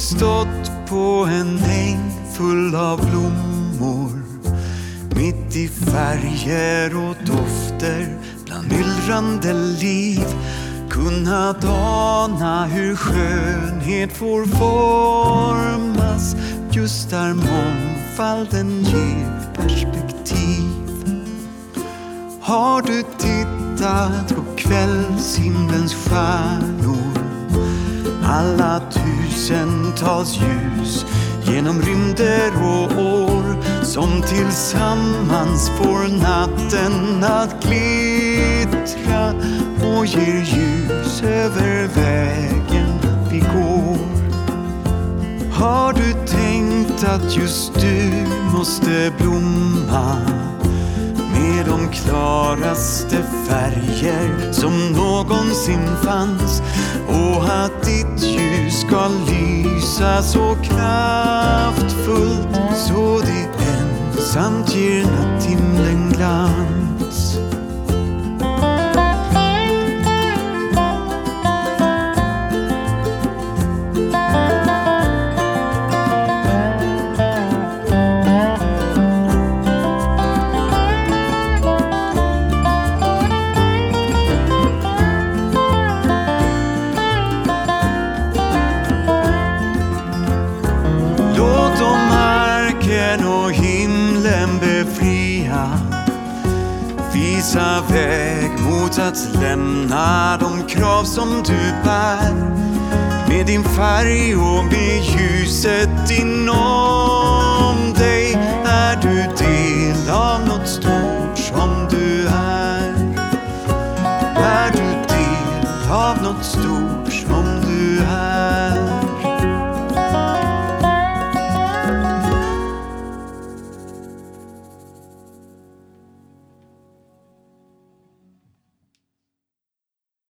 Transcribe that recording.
stått på en äng full av blommor mitt i färger och dofter bland myllrande liv kunnat ana hur skönhet får formas just där mångfalden ger perspektiv. Har du tittat på kvällshimlens stjärnor? Alla tusentals ljus genom rymder och år som tillsammans får natten att glittra och ger ljus över vägen vi går. Har du tänkt att just du måste blomma med de klaraste färger som någonsin fanns och att ditt ljus ska lysa så kraftfullt så det ensamt ger natthimlen glans. Visa väg mot att lämna de krav som du bär med din färg och med ljuset inom dig är du del av något stort som du är. Är du del av något stort som